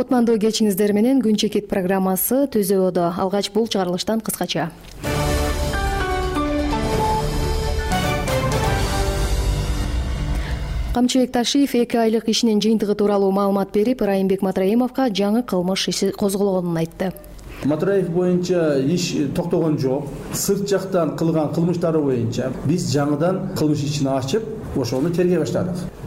кутмандуу кечиңиздер менен күн чекит программасы түзөбодо алгач бул чыгарылыштан кыскача. Камчыбек ташиев эки айлык ишинин жыйынтыгы тууралуу маалымат берип ырайымбек матраимовго жаңы кылмыш иши козголгонун айтты. Матраев боюнча иш токтогон жок. Сырт жактан кылган кылмыштары боюнча биз жаңыдан кылмыш ишин ачып ошону тергей баштадык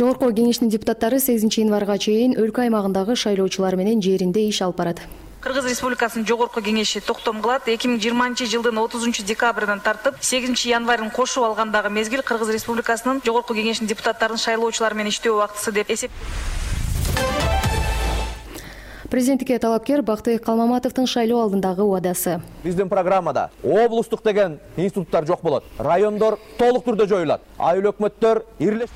жогорку кеңештин депутаттары сегизинчи январга чейин өлкө аймагындагы шайлоочулар менен жеринде иш алып барат. Кыргыз республикасынын жогорку кеңеши токтом кылат эки миң жыйырманчы жылдын отузунчу декабрынан тартып сегизинчи январин кошуп алгандагы мезгил кыргыз республикасынын жогорку кеңешинин депутаттарын шайлоочулар менен иштөө убактысы деп эсептейт президенттикке талапкер бактыбек калмаматовдун шайлоо алдындагы убадасы биздин программада облустук деген институттар жок болот. Райондор толук түрдө жоюлат. Айыл өкмөттөр ирлеш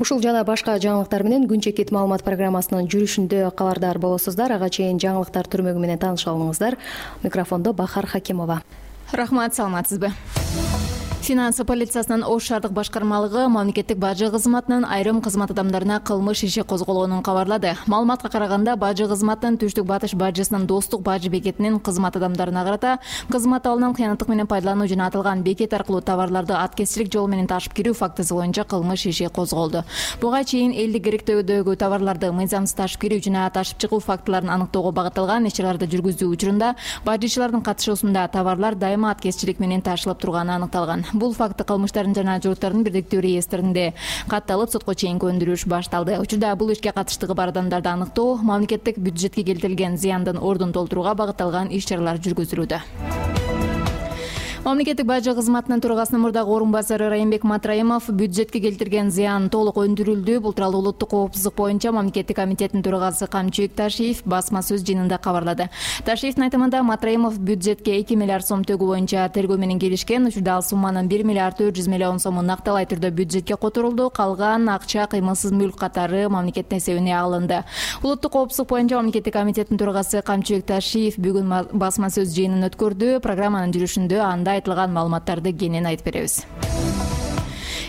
ушул жана башка жаңылыктар менен күн чекит маалымат программасынын жүрүшүндө кабардар болосуздар. Ага чейин жаңылыктар түрмөгү менен тааныша алыңыздар микрофондо бахар хакимова. Рахмат саламатсызбы финансы полициясынын ош шаардык башкармалыгы мамлекеттик бажы кызматынын айрым кызмат адамдарына кылмыш иши козголгонун кабарлады. Маалыматка караганда бажы кызматынын түштүк батыш бажысынын достук бажы бекетинин кызмат адамдарына карата кызмат абалынан кыянаттык менен пайдалануу жана аталган бекет аркылуу товарларды аткезчилик жол менен ташып кирүү фактысы боюнча кылмыш иши козголду. Буга чейин элдик керектөөдөгү товарларды мыйзамсыз ташып кирүү жана ташып чыгуу фактыларын аныктоого багытталган иш чараларды жүргүзүү учурунда бажычылардын катышуусунда товарлар дайыма аткезчилик менен ташылып турганы аныкталган бул факты кылмыштардын жана жоруктардын бирдиктүү реестринде катталып сотко чейинки өндүрүш башталды. Учурда бул ишке катыштыгы бар адамдарды аныктоо мамлекеттик бюджетке келтирилген зыяндын ордун толтурууга багытталган иш чаралар жүргүзүлүүдө мамлекеттик бажы кызматынын төрагасынын мурдагы орун басары ырайымбек матраимов бюджетке келтирген зыян толук өндүрүлдү. Бул тууралуу улуттук коопсуздук боюнча мамлекеттик комитеттин төрагасы камчыбек ташиев басма сөз жыйынында кабарлады. Ташиевдин айтымында матраимов бюджетке эки миллиард сом төгүү боюнча тергөө менен келишкен учурда ал сумманын бир миллиард төрт жүз миллион сому накталай түрдө бюджетке которулду. Калган акча кыймылсыз мүлк катары мамлекеттин эсебине алынды. Улуттук коопсуздук боюнча мамлекеттик комитеттин төрагасы камчыбек ташиев бүгүн басма сөз жыйынын өткөрдү. Программанын жүрүшүндө анда айтылган маалыматтарды кенен айтып беребиз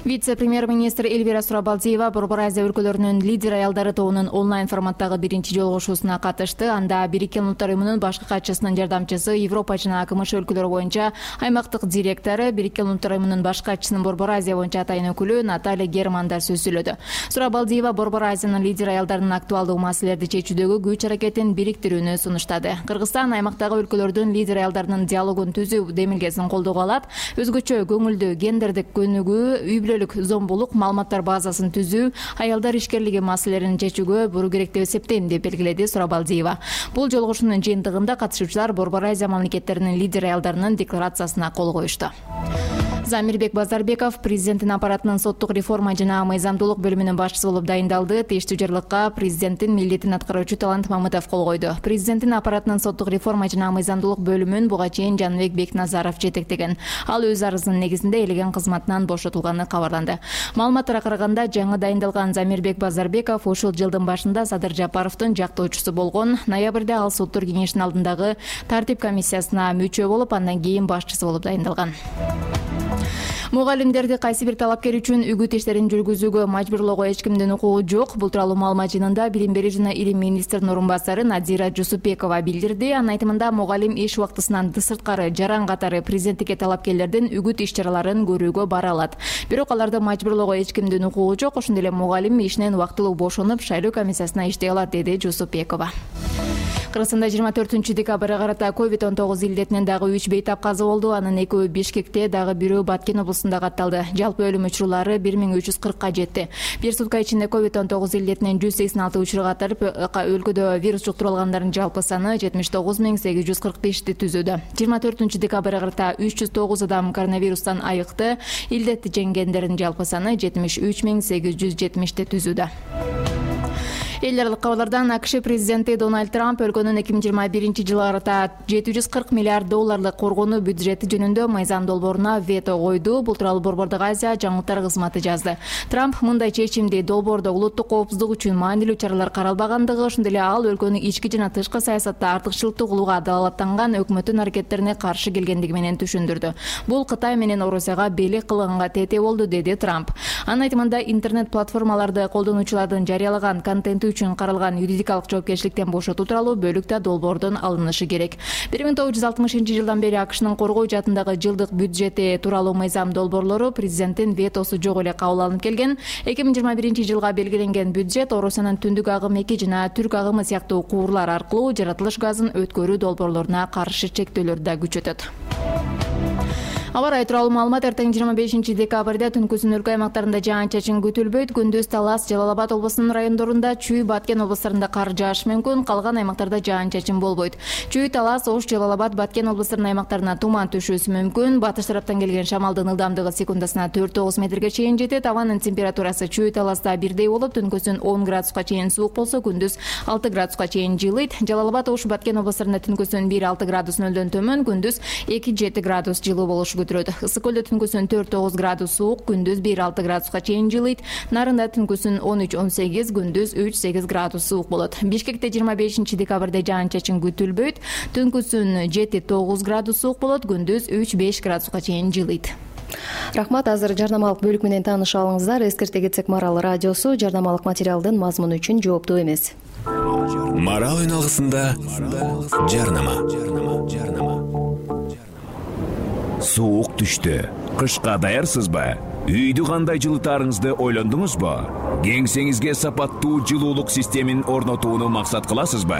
вице премьер министр элвира сурабалдиева борбор азия өлкөлөрүнүн лидер аялдары тобунун онлайн форматтагы биринчи жолугушуусуна катышты. Анда бириккен улуттар уюмунун башкы катчысынын жардамчысы европа жана кмш өлкөлөрү боюнча аймактык директору бириккен улуттар уюмунун башкы катчысынын борбор азия боюнча атайын өкүлү наталья германдар сөз сүйлөдү сурабалдиева борбор азиянын лидер аялдарынын актуалдуу маселелерди чечүүдөгү күч аракетин бириктирүүнү сунуштады. Кыргызстан аймактагы өлкөлөрдүн лидер аялдарынын диалогун түзүү демилгесин колдоого алат. Өзгөчө көңүлдүү гендердик көнүгүү үй бүлө зомбулук маалыматтар базасын түзүү аялдар ишкерлиги маселелерин чечүүгө буруу керек деп эсептейм деп белгиледи сурабалдиева бул жолугушуунун жыйынтыгында катышуучулар борбор азия мамлекеттеринин лидер аялдарынын декларациясына кол коюшту. Замирбек базарбеков президенттин аппаратынын соттук реформа жана мыйзамдуулук бөлүмүнүн башчысы болуп дайындалды. Тиештүү жарлыкка президенттин милдетин аткаруучу талант мамытов кол койду. Президенттин аппаратынын соттук реформа жана мыйзамдуулук бөлүмүн буга чейин жаныбек бекназаров жетектеген. Ал өз арызынын негизинде элеген кызматынан бошотулганы кабарланды. Маалыматтарга караганда жаңы дайындалган замирбек базарбеков ушул жылдын башында садыр жапаровдун жактоочусу болгон ноябрда ал соттор кеңешинин алдындагы тартип комиссиясына мүчө болуп андан кийин башчысы болуп дайындалган. Мугалимдерди кайсы бир талапкер үчүн үгүт иштерин жүргүзүүгө мажбурлоого эч кимдин укугу жок бул тууралуу маалымат жыйынында билим берүү жана илим министринин орун басары надира жусупбекова билдирди. Анын айтымында мугалим иш убактысынан сырткары жаран катары президенттикке талапкерлердин үгүт иш чараларын көрүүгө бара алат. Бирок аларды мажбурлоого эч кимдин укугу жок. Ошондой эле мугалим ишинен убактылуу бошонуп шайлоо комиссиясына иштей алат деди жусупбекова кыргызстанда жыйырма төртүнчү декабрга карата ковид он тогуз илдетинен дагы үч бейтап каза болду. Анын экөө бишкекте дагы бирөө баткен облусунда катталды. Жалпы өлүм учурлары бир миң үч жүз кыркка жетти. Бир сутка ичинде ковид он тогуз илдетинен жүз сексен алты учур катарып өлкөдө вирус жуктуруп алгандардын жалпы саны жетимиш тогуз миң сегиз жүз кырк бешти түзүүдө. жыйырма төртүнчү декабрга карата үч жүз тогуз адам коронавирустан айыкты. Илдетти жалпы саны жетимиш үч миң сегиз жүз жетимишти түзүүдө эл аралык кабарлардан акш президенти дональд трамп өлкөнүн эки миң жыйырма биринчи жылга карата жети жүз кырк миллиард долларлык коргонуу бюджети жөнүндө мыйзам долбооруна вето койду. Бул тууралуу борбордук азия жаңылыктар кызматы жазды. Трамп мындай чечимди долбоордо улуттук коопсуздук үчүн маанилүү чаралар каралбагандыгы ошондой эле ал өлкөнүн ички жана тышкы саясатта артыкчылыктуу кылууга далалаттанган өкмөттүн аракеттерине каршы келгендиги менен түшүндүрдү. Бул кытай менен орусияга белек кылганга тете болду деди трамп. Анын айтымында интернет платформаларды колдонуучулардын жарыялаган контенти үчүн каралган юридикалык жоопкерчиликтен бошотуу тууралуу бөлүк да долбоордон алынышы керек. Бир миң тогуз жүз алтымышынчы жылдан бери акшнын коргоо жаатындагы жылдык бюджети тууралуу мыйзам долбоорлору президенттин ветосу жок эле кабыл алынып келген. Эки миң жыйырма биринчи жылга белгиленген бюджет орусиянын түндүк агым эки жана түрк агымы сыяктуу куурлар аркылуу жаратылыш газын өткөрүү долбоорлоруна каршы чектөөлөрдү да күчөтөт аба ырайы тууралуу маалымат эртең жыйырма бешинчи декабрда түнкүсүн өлкө аймактарында жаан чачын күтүлбөйт. Күндүз талас жалал абад облусунун райондорунда чүй баткен облустарында кар жаашы мүмкүн калган аймактарда жаан чачын болбойт. Чүй талас ош жалал абад баткен облустарынын аймактарына туман түшүүсү мүмкүн. Батыш тараптан келген шамалдын ылдамдыгы секундасына төрт тогуз метрге чейин жетет. Абанын температурасы чүй таласта бирдей болуп түнкүсүн он градуска чейин суук болсо күндүз алты градуска чейин жылыйт. Жалал абад ош баткен облустарында түнкүсүн бир алты градус нөлдөн төмөн күндүз эки жети градус жылуу болушу ысык көлдө түнкүсүн төрт тогуз градус суук күндүз бир алты градуска чейин жылыйт. Нарында түнкүсүн он үч он сегиз күндүз үч сегиз градус суук болот. Бишкекте жыйырма бешинчи декабрда жаан чачын күтүлбөйт. Түнкүсүн жети тогуз градус суук болот күндүз үч беш градуска чейин жылыйт. Рахмат азыр жарнамалык бөлүк менен таанышып алыңыздар. Эскерте кетсек марал радиосу жарнамалык материалдын мазмуну үчүн жооптуу эмес. Марал үн алгысында жарнама жарнама суук түштү. Кышка даярсызбы үйдү кандай жылытаарыңызды ойлондуңузбу кеңсеңизге сапаттуу жылуулук системин орнотууну максат кыласызбы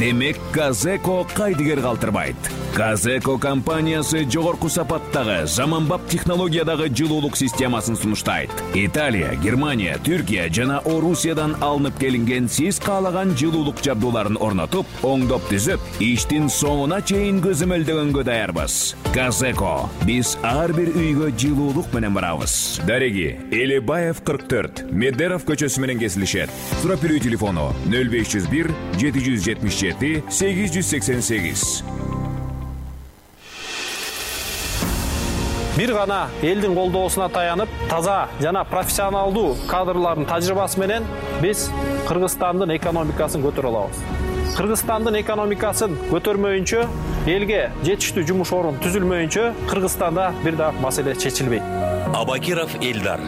демек казеко кайдыгер калтырбайт? Казеко компаниясы жогорку сапаттагы заманбап технологиядагы жылуулук системасын сунуштайт. Италия германия түркия жана орусиядан алынып келинген сиз каалаган жылуулук жабдууларын орнотуп оңдоп түзүп иштин соңуна чейин көзөмөлдөгөнгө даярбыз. Казеко. Биз ар бир үйгө жылуулук менен барабыз дареги элибаев кырк төрт медеров көчөсү менен кесилишет. Сурап берүү телефону нөл беш жүз бир жети жүз жетимиш жети сегиз жүз сексен сегиз. Бир гана элдин колдоосуна таянып таза жана профессионалдуу кадрлардын тажрыйбасы менен биз кыргызстандын экономикасын көтөрө алабыз кыргызстандын экономикасын көтөрмөйүнчө элге жетиштүү жумуш орун түзүлмөйүнчө кыргызстанда бир да маселе чечилбейт абакиров элдар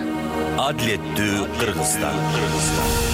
адилеттүү кыргызстан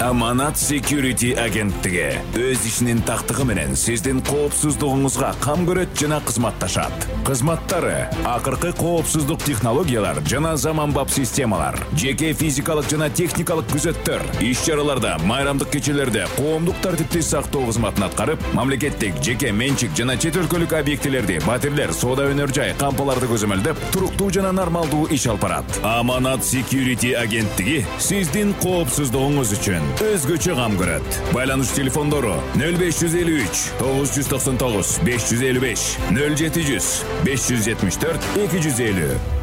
аманат security агенттиги. Өз ишинин тактыгы менен сиздин коопсуздугуңузга кам көрөт жана кызматташат. Кызматтары акыркы коопсуздук технологиялар жана заманбап системалар жеке физикалык жана техникалык күзөттөр иш чараларда майрамдык кечелерде коомдук тартипти сактоо кызматын аткарып мамлекеттик жеке менчик жана чет өлкөлүк объектилерди батирлер соода өнөр жай кампаларды көзөмөлдөп туруктуу жана нормалдуу иш алып барат. Аманат security агенттиги сиздин коопсуздугуңуз үчүн өзгөчө кам көрөт. Байланыш телефондору нөл беш жүз элүү үч тогуз жүз токсон тогуз беш жүз элүү беш нөл жети жүз беш жүз жетимиш төрт эки жүз элүү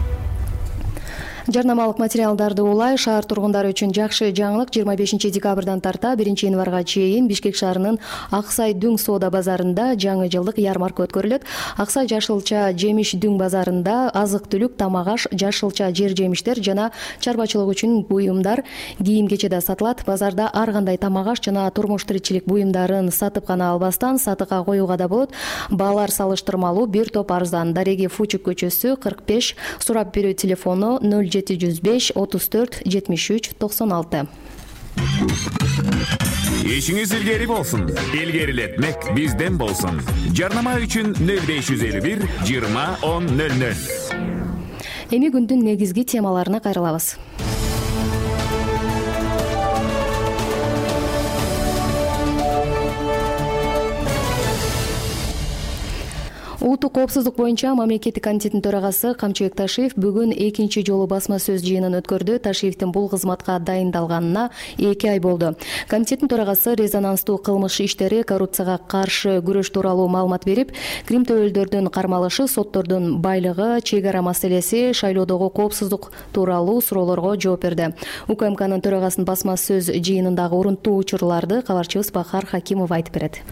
жарнамалык материалдарды улай шаар тургундары үчүн жакшы жаңылык жыйырма бешинчи декабрдан тарта биринчи январга чейин бишкек шаарынын ак сай дүң соода базарында жаңы жылдык ярмарка өткөрүлөт. Ак сай жашылча жемиш дүң базарында азык түлүк тамак аш жашылча жер жемиштер жана чарбачылык үчүн буюмдар кийим кече да сатылат. Базарда ар кандай тамак аш жана турмуш тиричилик буюмдарын сатып гана албастан сатыкка коюуга да болот. Баалар салыштырмалуу бир топ арзан. Дареги фучук көчөсү кырк беш сурап берүү телефону нөл жети жүз беш отуз төрт жетимиш үч токсон алты. Ишиңиз илгери болсун. Илгерилетмек бизден болсун. Жарнама үчүн нөл беш жүз элүү бир жыйырма он нөл нөл. Эми күндүн негизги темаларына кайрылабыз улуттук коопсуздук боюнча мамлекеттик комитеттин төрагасы камчыбек ташиев бүгүн экинчи жолу басма сөз жыйынын өткөрдү. Ташиевдин бул кызматка дайындалганына эки ай болду. Комитеттин төрагасы резонанстуу кылмыш иштери коррупцияга каршы күрөш тууралуу маалымат берип крим төлөөлдөрдүн кармалышы соттордун байлыгы чек ара маселеси шайлоодогу коопсуздук тууралуу суроолорго жооп берди. Укмкнын төрагасынын басма сөз жыйынындагы урунттуу учурларды кабарчыбыз бахар хакимов айтып берет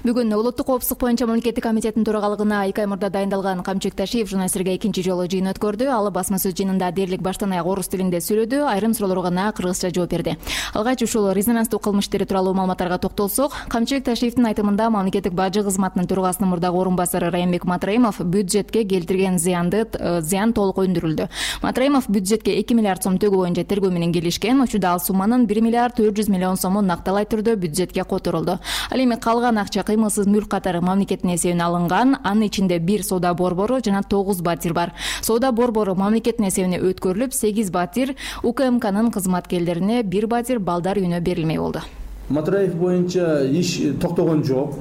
бүгүн улуттук коопсуздук боюнча мамлекеттик комитеттин төрагалыгына эки ай мурда дайындалган камчыбек ташиев журналисттерге экинчи жолу жыйын өткөрдү ал басма сөз жыйынында дээрлик баштан аяк орус тилинде сүйлөдү. Айрым суроолорго гана кыргызча жооп берди. Алгач ушул резонанстуу кылмыш иштери тууралуу маалыматтарга токтолсок камчыбек ташиевдин айтымында мамлекеттик бажы кызматынын төрагасынын мурдагы орун басары райымбек матраимов бюджетке келтирген зыянды э, зыян толук өндүрүлдү. Матраимов бюджетке эки миллиард сом төгүү боюнча тергөө менен келишкен учурда ал сумманын бир миллиард төрт жүз миллион сому накталай түрдө бюджетке которулду. Ал эми калган акча кыймылсыз мүлк катары мамлекеттин эсебине алынган анын ичинде бир соода борбору жана тогуз батир бар. Соода борбору мамлекеттин эсебине өткөрүлүп сегиз батир укмкнын кызматкерлерине бир батир балдар үйүнө берилмей болду. Матраев боюнча иш токтогон жок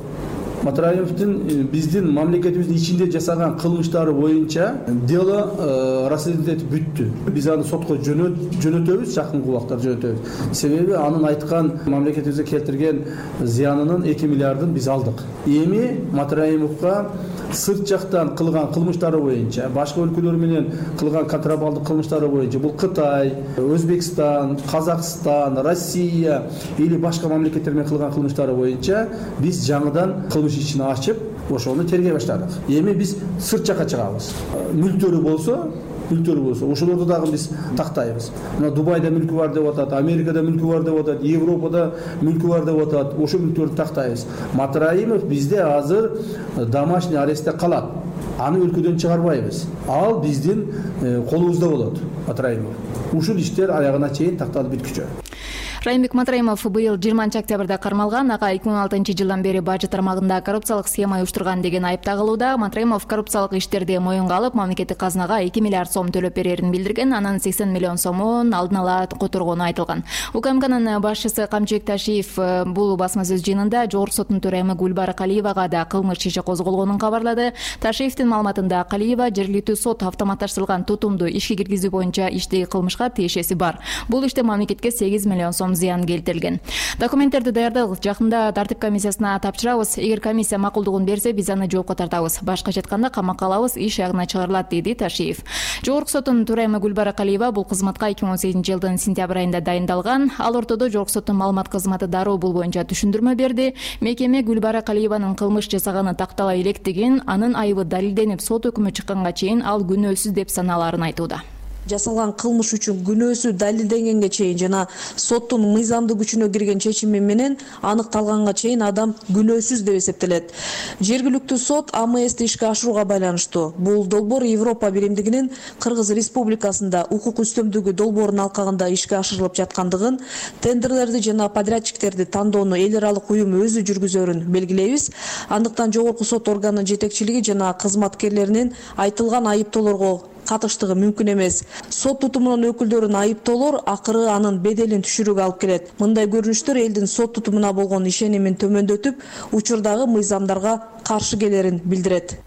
матраевдин э, биздин мамлекетибиздин ичинде жасаган кылмыштары боюнча дело э, этип бүттү биз аны сотко жөнөтөбүз жакынкы убакта жөнөтөбүз. Себеби анын айткан мамлекетибизге келтирген зыянынын эки миллиардын биз алдык. Эми матраимовго сырт жактан кылган кылмыштары боюнча башка өлкөлөр менен кылган контрабанддык кылмыштары боюнча бул кытай өзбекстан казакстан россия или башка мамлекеттер менен кылган кылмыштары боюнча биз жаңыдан ишин ачып ошону тергей баштадык. Эми биз сырт жака чыгабыз. Мүлктөрү болсо мүлктөрү болсо ошолорду дагы биз тактайбыз. Мына дубайда мүлкү бар деп атат америкада мүлкү бар деп атат европада мүлкү бар деп атат ошол мүлктөрдү тактайбыз. Матраимов бизде азыр домашний арестте калат. Аны өлкөдөн чыгарбайбыз. Ал биздин э, колубузда болот матраимов. Ушул иштер аягына чейин такталып бүткүчө райымбек матраимов быйыл жыйырманчы октябрда кармалган ага эки миң он алтынчы жылдан бери бажы тармагында коррупциялык схема уюштурган деген айып тагылууда. Матраимов коррупциялык иштерди моюнга алып мамлекеттик казынага эки миллиард сом төлөп берерин билдирген анын сексен миллион сомун алдын ала которгону айтылган. Укмкнын башчысы камчыбек ташиев э, бул басма сөз жыйынында жогорку соттун төрайымы гүлбара калиевага да кылмыш иши козголгонун кабарлады. Ташиевдин маалыматында калиева жергиликтүү сот автоматташтырылган тутумду ишке киргизүү боюнча иштеги кылмышка тиешеси бар. Бул иште мамлекетке сегиз миллион сом зыян келтирилген. Документтерди даярдадык жакында тартип комиссиясына тапшырабыз. Эгер комиссия макулдугун берсе биз аны жоопко тартабыз. Башкача айтканда камакка алабыз иш аягына чыгарылат деди ташиев. Жогорку соттун төрайымы гүлбара калиева бул кызматка эки миң он сегизинчи жылдын сентябрь айында дайындалган. Ал ортодо жогорку соттун маалымат кызматы дароо бул боюнча түшүндүрмө берди. Мекеме гүлбара калиеванын кылмыш жасаганы тактала электигин анын айыбы далилденип сот өкүмү чыкканга чейин ал күнөөсүз деп санаалаарын айтууда жасалган кылмыш үчүн күнөөсү далилденгенге чейин жана соттун мыйзамдуу күчүнө кирген чечими менен аныкталганга чейин адам күнөөсүз деп эсептелет. Жергиликтүү сот амсти ишке ашырууга байланыштуу. Бул долбоор европа биримдигинин кыргыз республикасында укук үстөмдүгү долбоорунун алкагында ишке ашырылып жаткандыгын тендерлерди жана подрядчиктерди тандоону эл аралык уюм өзү жүргүзөрүн белгилейбиз. Андыктан жогорку сот органынын жетекчилиги жана кызматкерлеринин айтылган айыптоолорго катыштыгы мүмкүн эмес. Сот тутумунун өкүлдөрүн айыптоолор акыры анын беделин түшүрүүгө алып келет. Мындай көрүнүштөр элдин сот тутумуна болгон ишенимин төмөндөтүп учурдагы мыйзамдарга каршы келерин билдирет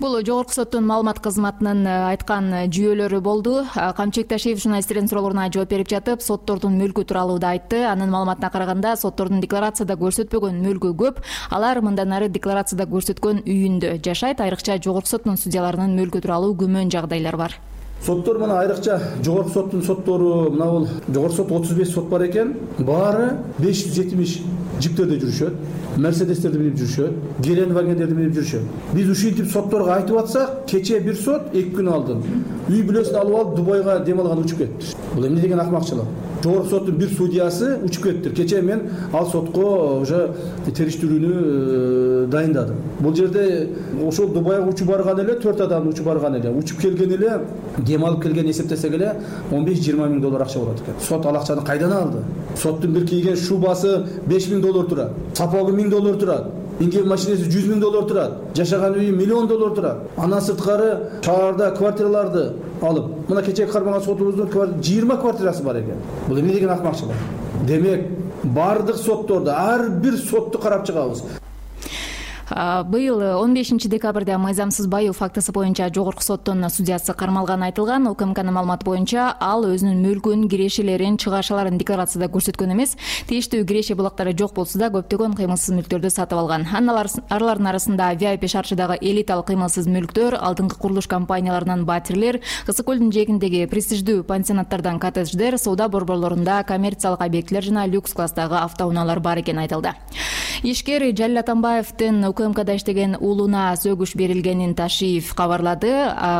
бул жогорку соттун маалымат кызматынын э, айткан э, жүйөлөрү болду. Камчыбек ташиев журналисттердин суроолоруна жооп берип жатып соттордун мүлкү тууралуу да айтты. Анын маалыматына караганда соттордун декларацияда көрсөтпөгөн мүлкү көп алар мындан ары декларацияда көрсөткөн үйүндө. Жашайт айрыкча жогорку соттун судьяларынын мүлкү тууралуу күмөн жагдайлар бар соттор мына айрыкча жогорку соттун соттору мына бул жогорку сот отуз беш сот бар экен. Баары беш жүз жетимиш жиптерде жүрүшөт. Мерседестерди минип жүрүшөт гелендвагендерди минип жүрүшөт. Биз ушинтип сотторго айтып атсак кечээ бир сот эки күн алдын. Үй бүлөсүн алып алып дубайга дем алганы учуп кетиптир бул эмне деген акмакчылык? Жогорку соттун бир судьясы учуп кетиптир кечээ мен ал сотко уже териштирүүнү э, дайындадым. Бул жерде ошол дубайга учуп барган эле төрт адам учуп барган эле. Учуп келген эле дем алып келгенин эсептесек эле он беш жыйырма миң доллар акча болот экен. Сот ал акчаны кайдан алды? Соттун бир кийген шубасы беш миң доллар турат сапогу миң доллар турат иңгек машинеси жүз миң доллар турат жашаган үйү миллион доллар турат. Андан сырткары шаарда квартираларды алып мына кечээки кармаган сотубуздун жыйырма квартирасы бар экен. Бул эмне деген акмакчылык? Демек баардык сотторду ар бир сотту карап чыгабыз быйыл он бешинчи декабрда мыйзамсыз баюу фактысы боюнча жогорку соттун судьясы кармалганы айтылган. Укмкнын маалыматы боюнча ал өзүнүн мүлкүн кирешелерин чыгарышаларын декларацияда көрсөткөн эмес. Тийиштүү киреше булактары жок болсо да көптөгөн кыймылсыз мүлктөрдү сатып алган. Алардын арасында виайпи шаарчыдагы элиталык кыймылсыз мүлктөр алдыңкы курулуш компанияларынан батирлер ысык көлдүн жээгиндеги престиждүү пансионаттардан коттедждер соода борборлорунда коммерциялык объектилер жана люкс класстагы автоунаалар бар экени айтылды. Ишкер жалил атамбаевдин укмкда иштеген уулуна сөгүш берилгенин ташиев кабарлады.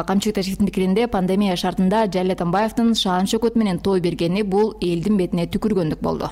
Камчыбек ташиевдин пикиринде пандемия шартында жалил атамбаевдин шаан шөкөт менен той бергени бул элдин бетине түкүргөндүк болду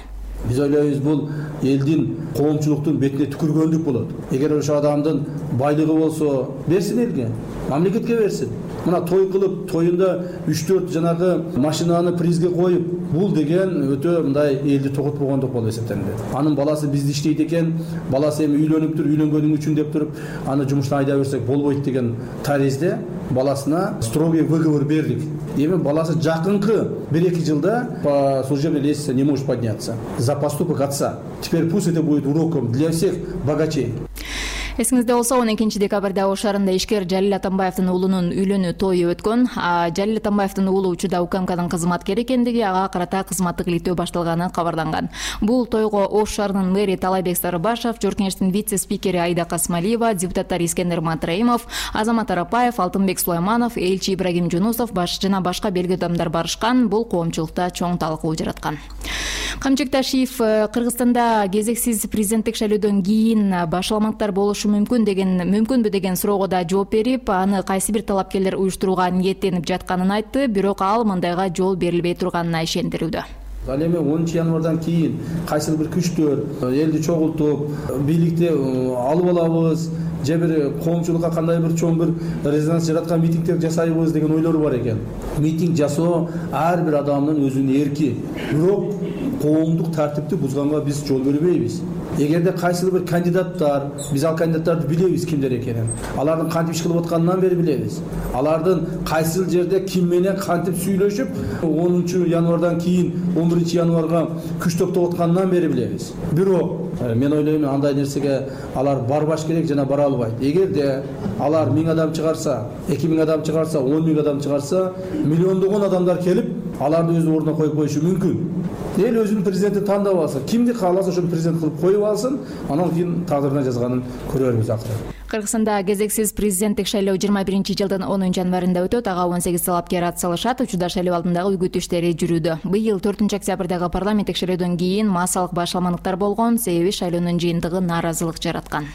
биз ойлойбуз бул элдин коомчулуктун бетине түкүргөндүк болот. Эгер ошол адамдын байлыгы болсо берсин элге мамлекетке берсин. Мына той кылып тоюнда үч төрт жанагы машинаны призге коюп бул деген өтө мындай элди токотпогондук болуп эсептелинет. Анын баласы бизде иштейт экен баласы эми үйлөнүптүр үйлөнгөнүң үчүн деп туруп аны жумуштан айдап берсек болбойт деген таризде баласына строгий выговор бердик. Эми баласы жакынкы бир эки жылда по служебной лестнице не может подняться. За поступок отца. Теперь пусть это будет уроком для всех богачей эсиңизде болсо он экинчи декабрда ош шаарында ишкер жалил атамбаевдин уулунун үйлөнүү тою өткөн. Жалил атамбаевдин уулу учурда укмкнын кызматкери экендиги ага карата кызматтык иликтөө башталганы кабарланган бул тойго ош шаарынын мэри таалайбек сарыбашев жогорку кеңештин вице спикери аида касмалиева депутаттар искендер матраимов азамат арапаев алтынбек сулайманов элчи ибрагим жунусов жана башка белгилүү адамдар барышкан бул коомчулукта чоң талкуу жараткан. Камчыбек ташиев э, кыргызстанда кезексиз президенттик шайлоодон кийин башаламаттар болушу мүмкүн деген мүмкүнбү деген суроого да жооп берип аны кайсы бир талапкерлер уюштурууга ниеттенип жатканын айтты. Бирок ал мындайга жол берилбей турганына ишендирүүдө ал эми онунчу январдан кийин кайсыл бир күчтөр э, элди чогултуп э, бийликти алып алабыз же бир коомчулукка кандай бир чоң бир резонанс жараткан митингдерди жасайбыз деген ойлору бар экен. Митинг жасоо ар бир адамдын өзүнүн эрки. Бирок коомдук тартипти бузганга биз жол бербейбиз. Эгерде кайсыл бир кандидаттар биз ал кандидаттарды билебиз кимдер экенин. Алардын кантип иш кылып атканынан бери билебиз. Алардын кайсыл жерде ким менен кантип сүйлөшүп онунчу январдан кийин он биринчи январга күч топтоп атканынан бери билебиз. Бирок э, мен ойлойм андай нерсеге алар барбаш керек жана бара албайт. Эгерде алар миң адам чыгарса эки миң адам чыгарса он миң адам чыгарса миллиондогон адамдар келип аларды өзүнүн ордуна коюп коюшу мүмкүн. Эл өзүнүн президентин тандап алсын. Кимди кааласа ошону президент кылып коюп алсын анан кийин тагдырына жазганын көрө беребиз акыры кыргызстанда кезексиз президенттик шайлоо жыйырма биринчи жылдын онунчу январында өтөт. Ага он сегиз талапкер ат салышат учурда шайлоо алдындагы үгүт иштери жүрүүдө. Быйыл төртүнчү октябрдагы парламенттик шайлоодон кийин массалык башаламандыктар болгон себеби шайлоонун жыйынтыгы нааразылык жараткан.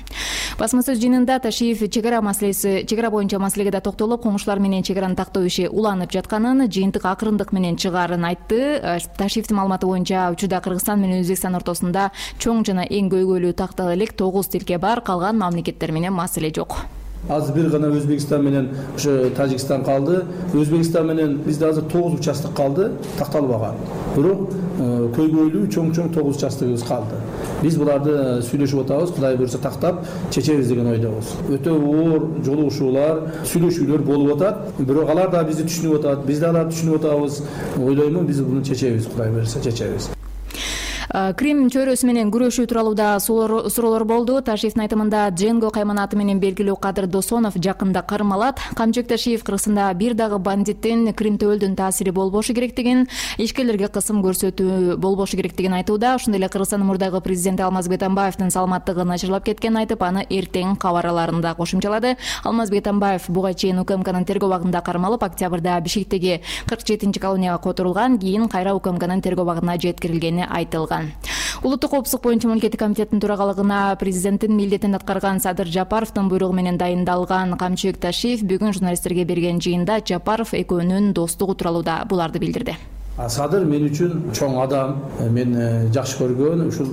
Басма сөз жыйынында ташиев чек ара маселеси чек ара боюнча маселеге да токтолуп коңшулар менен чек араны тактоо иши уланып жатканын жыйынтык акырындык менен чыгаарын айтты. Э, ташиевдин маалыматы боюнча учурда кыргызстан менен өзбекстан ортосунда чоң жана эң көйгөйлүү тактала элек тогуз тилке бар калган мамлекеттер менен маселе жок. Азыр бир гана өзбекстан менен ошо тажикстан калды. Өзбекстан менен бизде азыр тогуз участок калды такталбаган бирок э, көйгөйлүү чоң чоң тогуз участогубуз калды. Биз буларды э, сүйлөшүп атабыз кудай буюрса тактап чечебиз деген ойдобуз өтө оор жолугушуулар сүйлөшүүлөр болуп атат. Бирок алар дагы бизди түшүнүп атат биз да аларды түшүнүп атабыз. Ойлоймун биз муну чечебиз кудай буюрса чечебиз крим чөйрөсү менен күрөшүү тууралуу да суроолор болду. Ташиевдин айтымында дженго кайманаты менен белгилүү кадыр досонов жакында кармалат. Камчыбек ташиев кыргызстанда бир дагы бандиттин крим төбөлдүн таасири болбошу керектигин ишкерлерге кысым көрсөтүү болбошу керектигин айтууда ошондой эле кыргызстандын мурдагы президенти алмазбек атамбаевдин саламаттыгы начарлап кеткенин айтып аны эртең кабараларын да кошумчалады. Алмазбек атамбаев буга чейин укмкнын тергөө абагында кармалып октябрда бишкектеги кырк жетинчи колонияга которулган кийин кайра укмкнын тергөө абагына жеткирилгени айтылган улуттук коопсуздук боюнча мамлекеттик комитеттин төрагалыгына президенттин милдетин аткарган садыр жапаровдун буйругу менен дайындалган камчыбек ташиев бүгүн журналисттерге берген жыйында жапаров экөөнүн достугу тууралуу да буларды билдирди садыр мен үчүн чоң адам э, мен э, жакшы көргөн ушул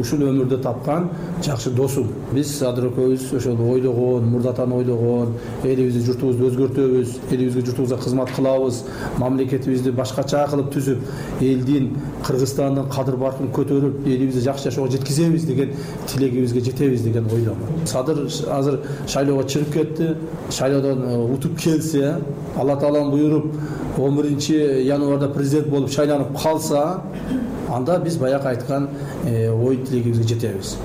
ушул өмүрдө тапкан жакшы досум. Биз садыр экөөбүз ошол ойлогон мурдатан ойлогон элибизди журтубузду өзгөртөбүз элибизге журтубузга кызмат кылабыз мамлекетибизди башкача кылып түзүп элдин кыргызстандын кадыр баркын көтөрүп элибизди жакшы жашоого жеткизебиз деген тилегибизге жетебиз деген ойдомун садыр азыр шайлоого чыгып кетти шайлоодон э, утуп келсе алла тааланын буйруп он биринчи январда президент болуп шайланып калса анда биз баягы айткан э, ой тилегибизге жетебиз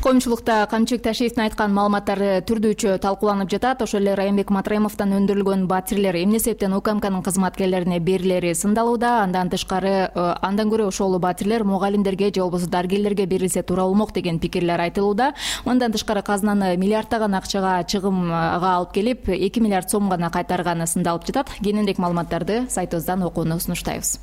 коомчулукта камчыбек ташиевдин айткан маалыматтары түрдүүчө талкууланып жатат. Ошол эле райымбек матраимовдон өндүрүлгөн батирлер эмне себептен укмкнын кызматкерлерине берилери сындалууда андан тышкары э, андан көрө ошол батирлер мугалимдерге же болбосо дарыгерлерге берилсе туура болмок деген пикирлер айтылууда. Мындан тышкары казынаны миллиарддаган акчага чыгымга алып келип эки миллиард сом гана кайтарганы сындалып жатат. Кененирээк маалыматтарды сайтыбыздан окууну сунуштайбыз.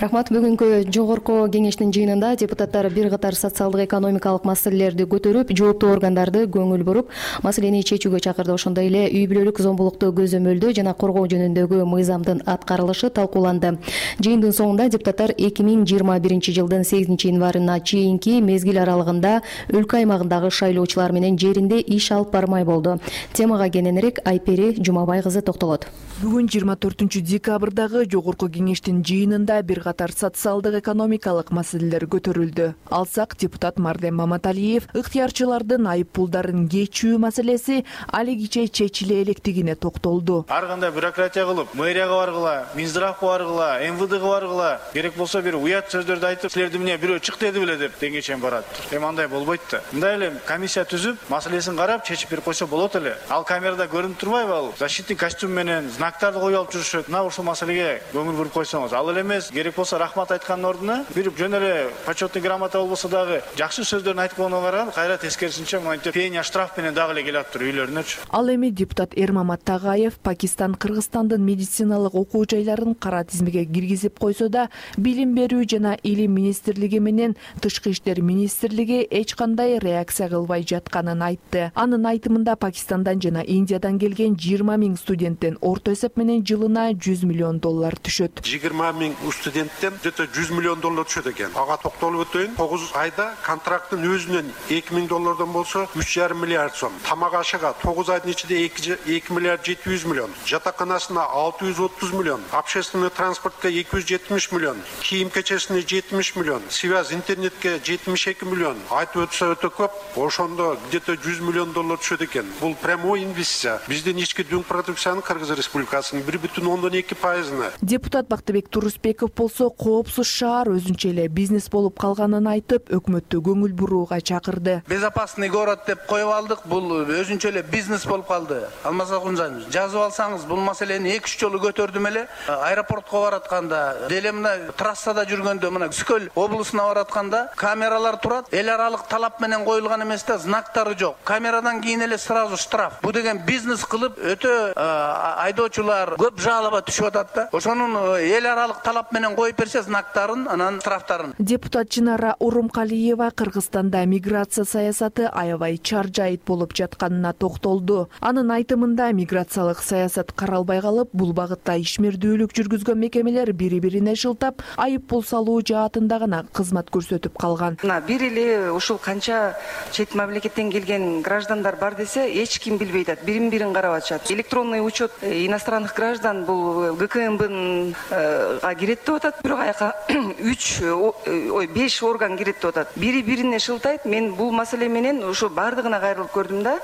Рахмат. Бүгүнкү жогорку кеңештин жыйынында депутаттар бир катар социалдык экономикалык маселелерди көтөрүп жооптуу органдарды көңүл буруп маселени чечүүгө чакырды. Ошондой эле үй бүлөлүк зомбулукту көзөмөлдөө жана коргоо жөнүндөгү мыйзамдын аткарылышы талкууланды. Жыйындын соңунда депутаттар эки миң жыйырма биринчи жылдын сегизинчи январына чейинки мезгил аралыгында өлкө аймагындагы шайлоочулар менен жеринде иш алып бармай болду. Темага кененирээк айпери жумабай кызы токтолот. Бүгүн жыйырма төртүнчү декабрдагы жогорку кеңештин жыйынында бир катар социалдык экономикалык маселелер көтөрүлдү. Алсак депутат марден маматалиев ыктыярчылардын айып пулдарын кечүү маселеси алигиче чечиле электигине токтолду. Ар кандай бюрократия кылып мэрияга баргыла минздравка баргыла мвдга баргыла керек болсо бир уят сөздөрдү айтып силерди эмне бирөө чык деди беле деп деңге чейин барат. Эми андай болбойт да. Мындай эле комиссия түзүп маселесин карап чечип берип койсо болот эле. Ал камерада көрүнүп турбайбы ал? Защитный костюм менен знактарды коюп алып жүрүшөт. Мына ушул маселеге көңүл буруп койсоңуз. Ал эле эмес керек болсо рахмат айткандын ордуна бир жөн эле почетный грамота болбосо дагы жакшы сөздөрүн айтып койгонго кайра тескерисинче монтип пеня штраф менен дагы эле келатыптыр үйлөрүнөчү ал эми депутат эрмамат тагаев пакистан кыргызстандын медициналык окуу жайларын кара тизмеге киргизип койсо да билим берүү жана илим министрлиги менен тышкы иштер министрлиги эч кандай реакция кылбай жатканын айтты. Анын айтымында пакистандан жана индиядан келген жыйырма миң студенттен орто эсеп менен жылына жүз миллион доллар түшөт. Жыйырма миң студенттен где то жүз миллион доллар түшөт экен. Ага токтолуп өтөйүн. Тогуз айда контракттын өзүнөн эки миң доллардан болсо үч жарым миллиард сом. Тамак ашыга тогуз айдын ичинде эки миллиард жети жүз миллион. Жатаканасына алты жүз отуз миллион. Общественный транспортко эки жүз жетимиш миллион. Кийим кечесине жетимиш миллион. Связь интернетке жетимиш эки миллион. Айтып өтсө өтө көп ошондо где то жүз миллион доллар түшөт экен. Бул прямой инвестиция. Биздин ички дүң продукциянын кыргыз республикасынын бир бүтүн ондон эки пайызына. Депутат бактыбек турусбеков болсо коопсуз шаар өзүнчө эле бизнес болуп калганын айтып өкмөттү көңүл бурууга чакырды безопасный город деп коюп алдык. Бул өзүнчө эле бизнес болуп калды. Алмаз акунжанович жазып алсаңыз бул маселени эки үч жолу көтөрдүм эле. Аэропортко баратканда деле мына трассада жүргөндө мына үскөл облусуна баратканда камералар турат. Эл аралык талап менен коюлган эмес да знактары жок. Камерадан кийин эле сразу штраф. Бул деген бизнес кылып өтө айдоочулар көп жалоба түшүп атат да. Ошонун эл аралык талап менен коюп берсе знактарын анан штрафтарын. Депутат чынара урумкалиева кыргызстанда миграция саясаты аябай чаржайыт болуп жатканына токтолду. Анын айтымында миграциялык саясат каралбай калып бул багытта ишмердүүлүк жүргүзгөн мекемелер бири бирине шылтап айып пул салуу жаатында гана кызмат көрсөтүп калган. Мына бир эле ушул канча чет мамлекеттен келген граждандар бар десе эч ким билбей атат бирин бирин карап атышат электронный учет иностранных граждан бул гкмбнга кирет деп атат. Бирок аяка үч ой беш орган кирет деп атат. Бири бирине шылтайт мен бул маселе менен ошо баардыгына кайрылып көрдүм да.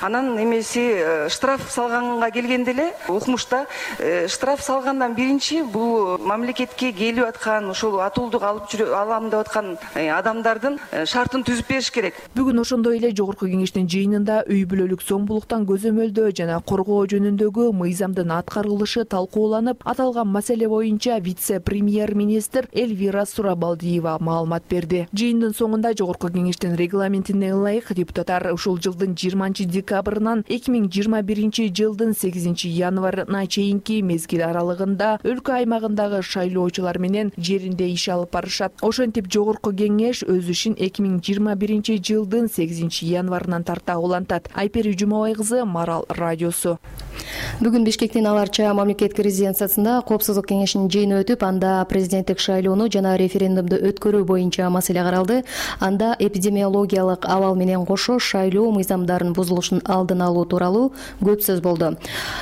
Анан эмеси э, штраф салганга келгенде эле укмушта э, штраф салгандан биринчи бул мамлекетке келип аткан ошол атуулдук алып алам деп аткан э, адамдардын шартын түзүп бериш керек. Бүгүн ошондой эле жогорку кеңештин жыйынында үй бүлөлүк зомбулуктан көзөмөлдөө жана коргоо жөнүндөгү мыйзамдын аткарылышы талкууланып аталган маселе боюнча вице премьер министр эльвира сурабалдиева маалымат берди. Жыйындын соңунда жогорку кеңештин регламентине ылайык депутаттар ушул жылдын жыйырманчы декабрынан эки миң жыйырма биринчи жылдын сегизинчи январына чейинки мезгил аралыгында өлкө аймагындагы шайлоочулар менен жеринде иш алып барышат. Ошентип жогорку кеңеш өз ишин эки миң жыйырма биринчи жылдын сегизинчи январынан тарта улантат. Айпери жумабай кызы марал радиосу. Бүгүн бишкектин ал арча мамлекеттик резиденциясында коопсуздук кеңешинин жыйыны өтүп анда президенттик шайлоону жана референдумду өткөрүү боюнча маселе каралды. Анда эпидемиологиялык абал менен кошо шайлоо мыйзамдарынын бузулушунун алдын алуу тууралуу көп сөз болду.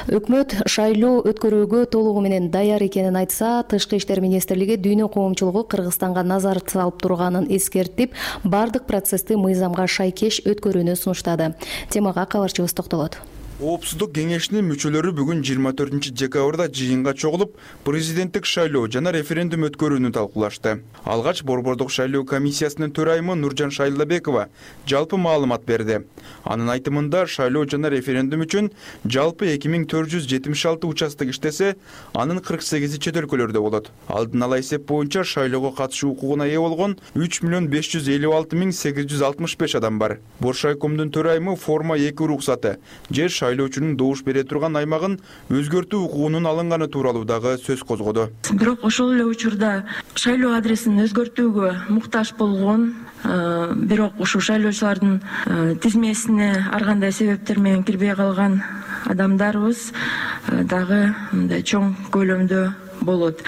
Өкмөт шайлоо өткөрүүгө толугу менен даяр экенин айтса тышкы иштер министрлиги дүйнө коомчулугу кыргызстанга назар салып турганын эскертип баардык процессти мыйзамга шайкеш өткөрүүнү сунуштады. Темага кабарчыбыз токтолот коопсуздук кеңешинин мүчөлөрү бүгүн жыйырма төртүнчү декабрда жыйынга чогулуп президенттик шайлоо жана референдум өткөрүүнү талкуулашты. Алгач борбордук шайлоо комиссиясынын төрайымы нуржан шайлабекова жалпы маалымат берди. Анын айтымында шайлоо жана референдум үчүн жалпы эки миң төрт жүз жетимиш алты участок иштесе анын кырк сегизи чет өлкөлөрдө болот. Алдын ала эсеп боюнча шайлоого катышуу укугуна ээ болгон үч миллион беш жүз элүү алты миң сегиз жүз алтымыш беш адам бар. Боршайкомдун төрайымы форма эки уруксаты же шайлоочунун добуш бере турган аймагын өзгөртүү укугунун алынганы тууралуу дагы сөз козгоду. Бирок ошол эле учурда шайлоо адресин өзгөртүүгө муктаж болгон э, бирок ушул шайлоочулардын э, тизмесине ар кандай себептер менен кирбей калган адамдарыбыз э, дагы мындай чоң көлөмдө болот.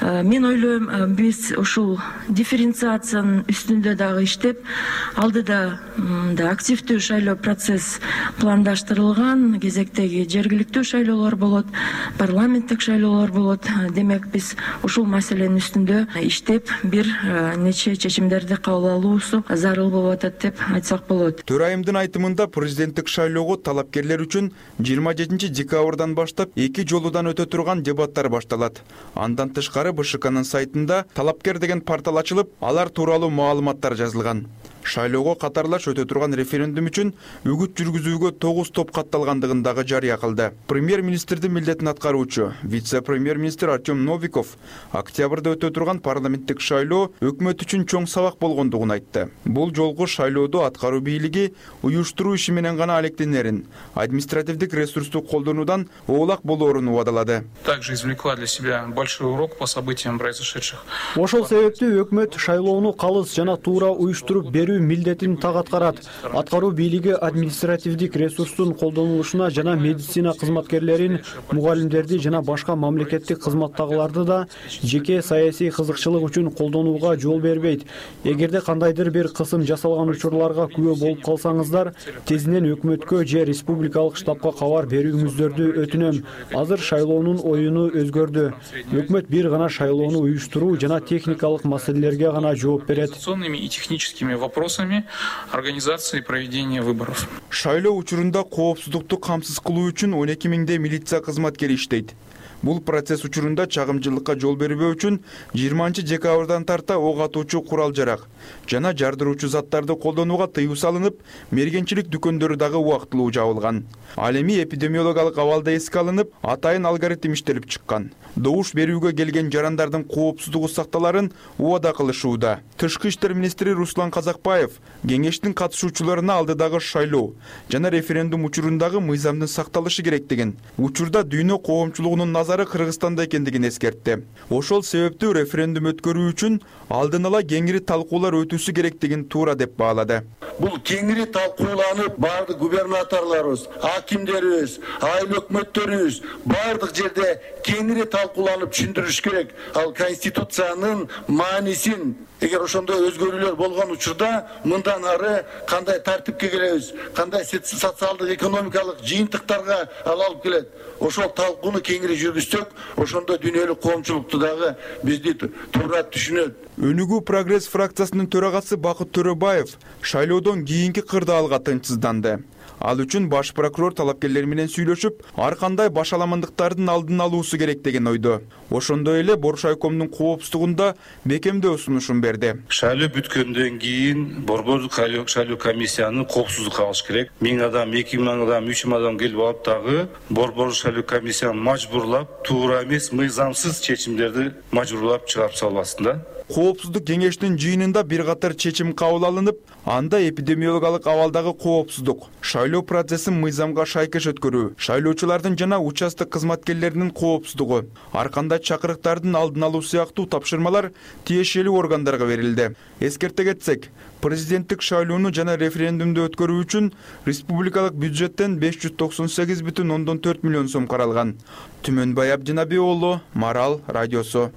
Э, мен ойлойм э, биз ушул дифференциациянын үстүндө дагы иштеп алдыда мындай активдүү шайлоо процесс пландаштырылган кезектеги жергиликтүү шайлоолор болот парламенттик шайлоолор болот. Э, демек биз ушул маселенин үстүндө иштеп бир нече чечимдерди кабыл алуусу зарыл болуп атат деп айтсак болот. Төрайымдын айтымында президенттик шайлоого талапкерлер үчүн жыйырма жетинчи декабрдан баштап эки жолудан өтө турган дебаттар башталат андан тышкары бшкнын сайтында талапкер деген портал ачылып алар тууралуу маалыматтар жазылган шайлоого катарлаш өтө турган референдум үчүн үгүт жүргүзүүгө тогуз топ катталгандыгын дагы жарыя кылды. Премьер министрдин милдетин аткаруучу вице премьер министр артем новиков октябрда өтө турган парламенттик шайлоо өкмөт үчүн чоң сабак болгондугун айтты. Бул жолку шайлоодо аткаруу бийлиги уюштуруу иши менен гана алектенерин административдик ресурсту колдонуудан оолак болоорун убадалады. Также извлекла для себя большой урок по событиям произошедших. Ошол себептүү өкмөт шайлоону калыс жана туура уюштуруп берүү милдетин так аткарат. Аткаруу бийлиги административдик ресурстун колдонулушуна жана медицина кызматкерлерин мугалимдерди жана башка мамлекеттик кызматтагыларды да жеке саясий кызыкчылык үчүн колдонууга жол бербейт. Эгерде кандайдыр бир кысым жасалган учурларга күбө болуп калсаңыздар тезинен өкмөткө же республикалык штабка кабар берүүңүздөрдү өтүнөм. Азыр шайлоонун оюну өзгөрдү. Өкмөт бир гана шайлоону уюштуруу жана техникалык маселелерге гана жооп берет. И техническими вопросами вопросами организации проведения выборов. Шайлоо учурунда коопсуздукту камсыз кылуу үчүн он эки миңдей милиция кызматкери иштейт бул процесс учурунда чагымчылыкка жол бербөө үчүн жыйырманчы декабрдан тарта ок атуучу курал жарак. Жана жардыруучу заттарды колдонууга тыюу салынып мергенчилик дүкөндөрү дагы убактылуу жабылган. Ал эми эпидемиологиялык абал да эске алынып атайын алгоритм иштелип чыккан. Добуш берүүгө келген жарандардын коопсуздугу сакталарын убада кылышууда. Тышкы иштер министри руслан казакбаев кеңештин катышуучуларына алдыдагы шайлоо жана референдум учурундагы мыйзамдын сакталышы керектигин учурда дүйнө коомчулугунун назары кыргызстанда экендигин эскертти. Ошол себептүү референдум өткөрүү үчүн алдын ала кеңири талкуулар өтүүсү керектигин туура деп баалады. Бул кеңири талкууланып баардык губернаторлорубуз акимдерибиз айыл өкмөттөрүбүз баардык жерде кеңири талкууланып түшүндүрүш керек. Ал конституциянын маанисин эгер ошондой өзгөрүүлөр болгон учурда мындан ары кандай тартипке келебиз кандай социалдык экономикалык жыйынтыктарга ал алып келет. Ошол талкууну кеңири ошондо дүйнөлүк коомчулукту дагы бизди туура түшүнөт. Өнүгүү прогресс фракциясынын төрагасы бакыт төрөбаев шайлоодон кийинки кырдаалга тынчсызданды ал үчүн баш прокурор талапкерлер менен сүйлөшүп ар кандай башаламандыктардын алдын алуусу керек деген ойдо ошондой эле боршайкомдун коопсуздугунда бекемдөө сунушун берди. Шайлоо бүткөндөн кийин борбордук шайлоо комиссияны коопсуздукка алыш керек. Миң адам эки миң адам үч миң адам келип алып дагы борбордук шайлоо комиссияны мажбурлап туура эмес мыйзамсыз чечимдерди мажбурлап чыгарып салбасын да коопсуздук кеңештин жыйынында бир катар чечим кабыл алынып анда эпидемиологиялык абалдагы коопсуздук шайлоо процессин мыйзамга шайкеш өткөрүү шайлоочулардын жана участок кызматкерлеринин коопсуздугу. Ар кандай чакырыктардын алдын алуу сыяктуу тапшырмалар тиешелүү органдарга берилди. Эскерте кетсек президенттик шайлоону жана референдумду өткөрүү үчүн республикалык бюджеттен беш жүз токсон сегиз бүтүн ондон төрт миллион сом каралган. Түмөнбай абдинаби уулу марал радиосу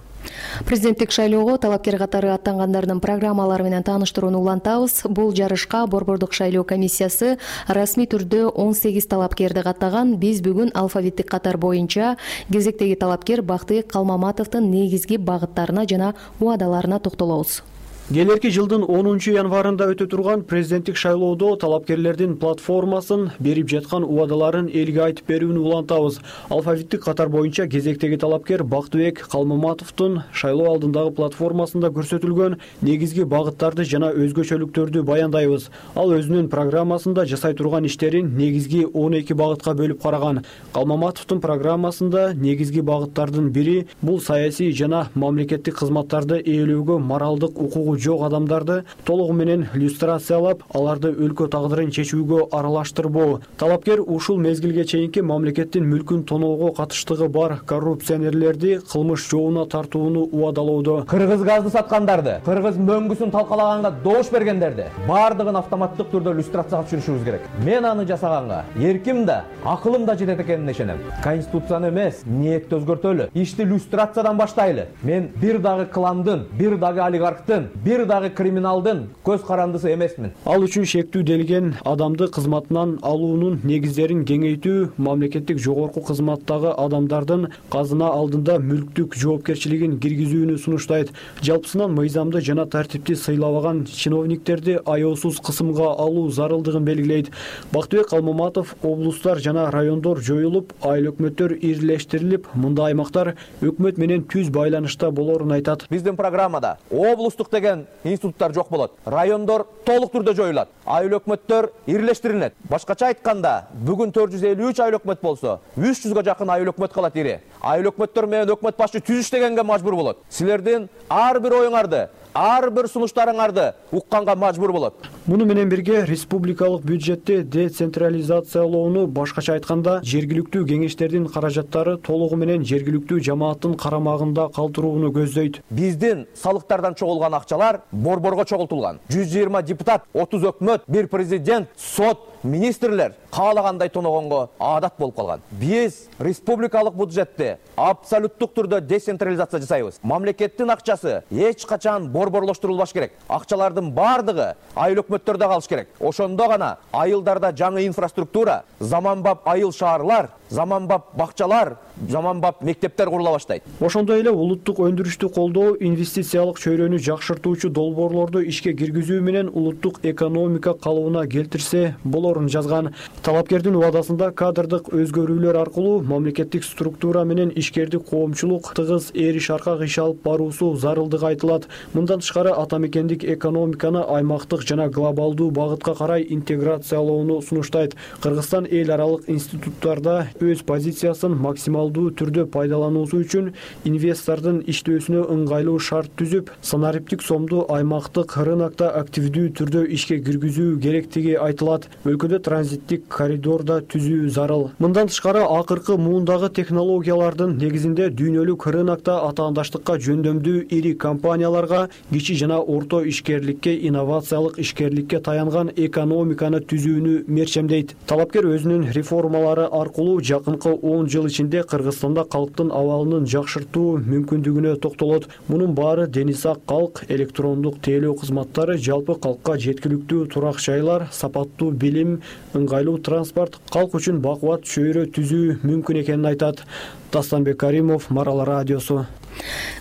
президенттик шайлоого талапкер катары аттангандардын программалары менен тааныштырууну улантабыз. Бул жарышка борбордук шайлоо комиссиясы расмий түрдө он сегиз талапкерди каттаган. Биз бүгүн алфавиттик катар боюнча кезектеги талапкер бактыбек калмаматовдун негизги багыттарына жана убадаларына токтолобуз келерки жылдын онунчу январында өтө турган президенттик шайлоодо талапкерлердин платформасын берип жаткан убадаларын элге айтып берүүнү улантабыз. Алфавиттик катар боюнча кезектеги талапкер бактыбек калмаматовдун шайлоо алдындагы платформасында көрсөтүлгөн негизги багыттарды жана өзгөчөлүктөрдү баяндайбыз. Ал өзүнүн программасында жасай турган иштерин негизги он эки багытка бөлүп караган. Калмаматовдун программасында негизги багыттардын бири бул саясий жана мамлекеттик кызматтарды ээлөөгө моралдык укугу жок адамдарды толугу менен люстрациялап аларды өлкө тагдырын чечүүгө аралаштырбоо. Талапкер ушул мезгилге чейинки мамлекеттин мүлкүн тоноого катыштыгы бар коррупционерлерди кылмыш жообуна тартууну убадалоодо. Кыргыз газды саткандарды кыргыз мөңгүсүн талкалаганга добуш бергендерди баардыгын автоматтык түрдө люстрацияга түшүрүшүбүз керек. Мен аны жасаганга эрким да акылым да жетет экенине ишенем. Конституцияны эмес ниетти өзгөртөлү. Ишти люстрациядан баштайлы. Мен бир дагы кландын бир дагы олигархтын бир дагы криминалдын көз карандысы эмесмин. Ал үчүн шектүү делген адамды кызматынан алуунун негиздерин кеңейтүү мамлекеттик жогорку кызматтагы адамдардын казына алдында мүлктүк жоопкерчилигин киргизүүнү сунуштайт. Жалпысынан мыйзамды жана тартипти сыйлабаган чиновниктерди аяосуз кысымга алуу зарылдыгын белгилейт. Бактыбек калмаматов облустар жана райондор жоюлуп айыл өкмөттөр ирилештирилип мындай аймактар өкмөт менен түз байланышта болорун айтат. Биздин программада облустук деген институттар жок болот. Райондор толук түрдө жоюлат. Айыл өкмөттөр ирилештирилет башкача айтканда бүгүн төрт жүз элүү үч айыл өкмөт болсо үч жүзгө жакын айыл өкмөт калат ири. Айыл өкмөттөр менен өкмөт башчы түз иштегенге мажбур болот. Силердин ар бир оюңарды ар бир сунуштарыңарды укканга мажбур болот. Муну менен бирге республикалык бюджетти децентрализациялоону башкача айтканда жергиликтүү кеңештердин каражаттары толугу менен жергиликтүү жамааттын карамагында калтырууну көздөйт. Биздин салыктардан чогулган акчалар борборго чогултулган. Жүз жыйырма депутат отуз өкмөт бир президент сот министрлер каалагандай тоногонго аадат болуп калган. Биз республикалык бюджетти абсолюттук түрдө децентрализация жасайбыз. Мамлекеттин акчасы эч качан борборлоштурулбаш керек. Акчалардын баардыгы айыл өкмөттөрдө калыш керек. Ошондо гана айылдарда жаңы инфраструктура заманбап айыл шаарлар заманбап бакчалар заманбап мектептер курула баштайт. Ошондой эле улуттук өндүрүштү колдоо инвестициялык чөйрөнү жакшыртуучу долбоорлорду ишке киргизүү менен улуттук экономика калыбына келтирсе болорун жазган. Талапкердин убадасында кадрдык өзгөрүүлөр аркылуу мамлекеттик структура менен ишкердик коомчулук тыгыз ээриш аркак иш алып баруусу зарылдыгы айтылат. Мындан тышкары ата мекендик экономиканы аймактык жана глобалдуу багытка карай интеграциялоону сунуштайт. Кыргызстан эл аралык институттарда өз позициясын максималдуу түрдө пайдалануусу үчүн инвестордун иштөөсүнө ыңгайлуу шарт түзүп санариптик сомду аймактык рынокто активдүү түрдө ишке киргизүү керектиги айтылат. Өлкөдө транзиттик коридор да түзүү зарыл. Мындан тышкары акыркы муундагы технологиялардын негизинде дүйнөлүк рынокто атаандаштыкка жөндөмдүү ири компанияларга кичи жана орто ишкерликке инновациялык ишкерликке таянган экономиканы түзүүнү мерчемдейт. Талапкер өзүнүн реформалары аркылуу жакынкы он жыл ичинде кыргызстанда калктын абалынын жакшыртуу мүмкүндүгүнө токтолот. Мунун баары дени сак калк электрондук тейлөө кызматтары жалпы калкка жеткиликтүү турак жайлар сапаттуу билим ыңгайлуу транспорт калк үчүн бакубат чөйрө түзүү мүмкүн экенин айтат. Дастанбек каримов марал радиосу.